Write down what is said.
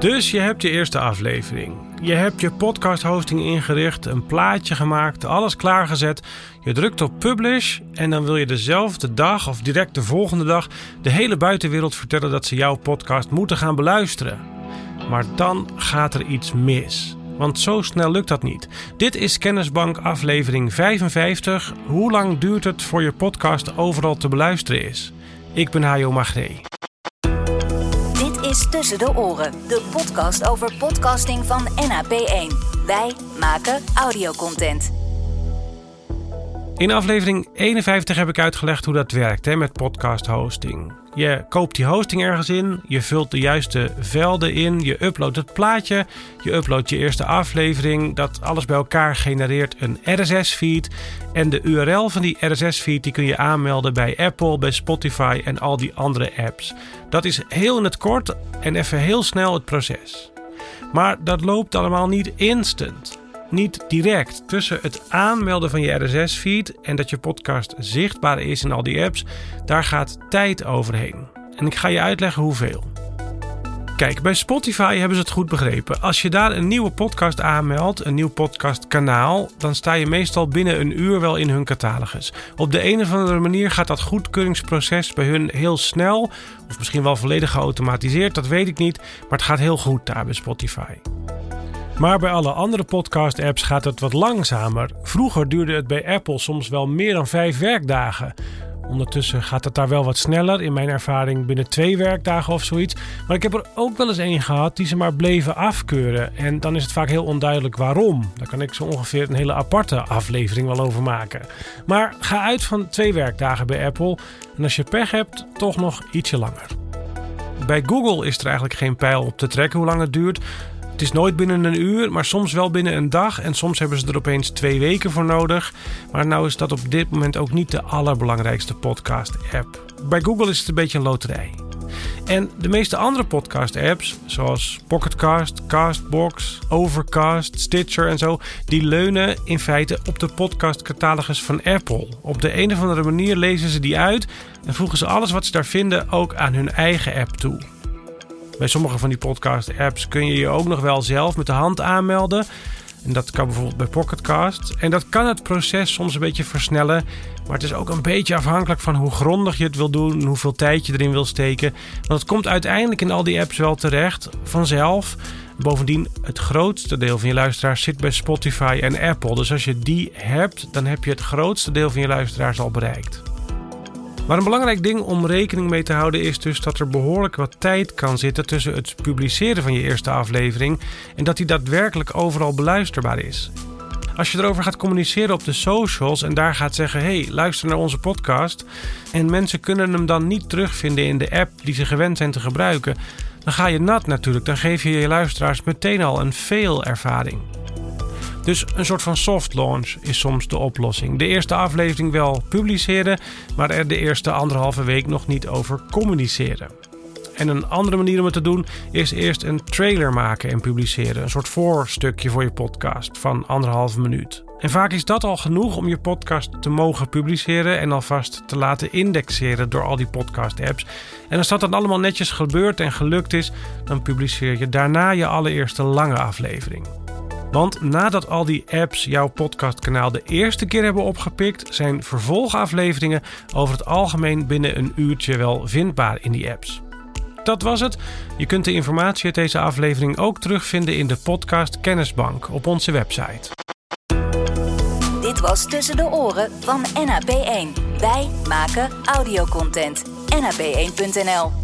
Dus je hebt je eerste aflevering. Je hebt je podcast hosting ingericht, een plaatje gemaakt, alles klaargezet. Je drukt op publish en dan wil je dezelfde dag of direct de volgende dag de hele buitenwereld vertellen dat ze jouw podcast moeten gaan beluisteren. Maar dan gaat er iets mis. Want zo snel lukt dat niet. Dit is Kennisbank aflevering 55. Hoe lang duurt het voor je podcast overal te beluisteren is? Ik ben Hajo Magree is Tussen de Oren, de podcast over podcasting van NAP1. Wij maken audiocontent. In aflevering 51 heb ik uitgelegd hoe dat werkt hè, met podcast hosting. Je koopt die hosting ergens in, je vult de juiste velden in, je uploadt het plaatje, je uploadt je eerste aflevering. Dat alles bij elkaar genereert een RSS-feed. En de URL van die RSS-feed die kun je aanmelden bij Apple, bij Spotify en al die andere apps. Dat is heel in het kort en even heel snel het proces. Maar dat loopt allemaal niet instant niet direct. Tussen het aanmelden van je RSS-feed en dat je podcast zichtbaar is in al die apps, daar gaat tijd overheen. En ik ga je uitleggen hoeveel. Kijk, bij Spotify hebben ze het goed begrepen. Als je daar een nieuwe podcast aanmeldt, een nieuw podcastkanaal, dan sta je meestal binnen een uur wel in hun catalogus. Op de een of andere manier gaat dat goedkeuringsproces bij hun heel snel, of misschien wel volledig geautomatiseerd, dat weet ik niet, maar het gaat heel goed daar bij Spotify. Maar bij alle andere podcast-apps gaat het wat langzamer. Vroeger duurde het bij Apple soms wel meer dan vijf werkdagen. Ondertussen gaat het daar wel wat sneller, in mijn ervaring binnen twee werkdagen of zoiets. Maar ik heb er ook wel eens één gehad die ze maar bleven afkeuren. En dan is het vaak heel onduidelijk waarom. Daar kan ik zo ongeveer een hele aparte aflevering wel over maken. Maar ga uit van twee werkdagen bij Apple. En als je pech hebt, toch nog ietsje langer. Bij Google is er eigenlijk geen pijl op te trekken hoe lang het duurt. Het is nooit binnen een uur, maar soms wel binnen een dag. En soms hebben ze er opeens twee weken voor nodig. Maar nou is dat op dit moment ook niet de allerbelangrijkste podcast-app. Bij Google is het een beetje een loterij. En de meeste andere podcast-apps, zoals Pocketcast, Castbox, Overcast, Stitcher en zo, die leunen in feite op de podcastcatalogus van Apple. Op de een of andere manier lezen ze die uit en voegen ze alles wat ze daar vinden ook aan hun eigen app toe. Bij sommige van die podcast-apps kun je je ook nog wel zelf met de hand aanmelden. En dat kan bijvoorbeeld bij Pocketcast. En dat kan het proces soms een beetje versnellen. Maar het is ook een beetje afhankelijk van hoe grondig je het wil doen. Hoeveel tijd je erin wil steken. Want het komt uiteindelijk in al die apps wel terecht. Vanzelf. Bovendien, het grootste deel van je luisteraars zit bij Spotify en Apple. Dus als je die hebt, dan heb je het grootste deel van je luisteraars al bereikt. Maar een belangrijk ding om rekening mee te houden is dus dat er behoorlijk wat tijd kan zitten tussen het publiceren van je eerste aflevering en dat die daadwerkelijk overal beluisterbaar is. Als je erover gaat communiceren op de socials en daar gaat zeggen: hey, luister naar onze podcast. En mensen kunnen hem dan niet terugvinden in de app die ze gewend zijn te gebruiken. Dan ga je nat natuurlijk. Dan geef je je luisteraars meteen al een veel ervaring. Dus een soort van soft launch is soms de oplossing. De eerste aflevering wel publiceren, maar er de eerste anderhalve week nog niet over communiceren. En een andere manier om het te doen is eerst een trailer maken en publiceren. Een soort voorstukje voor je podcast van anderhalve minuut. En vaak is dat al genoeg om je podcast te mogen publiceren en alvast te laten indexeren door al die podcast-apps. En als dat dan allemaal netjes gebeurd en gelukt is, dan publiceer je daarna je allereerste lange aflevering. Want nadat al die apps jouw podcastkanaal de eerste keer hebben opgepikt, zijn vervolgafleveringen over het algemeen binnen een uurtje wel vindbaar in die apps. Dat was het. Je kunt de informatie uit deze aflevering ook terugvinden in de podcast Kennisbank op onze website. Dit was Tussen de Oren van NAP1. Wij maken audiocontent. NAP1.nl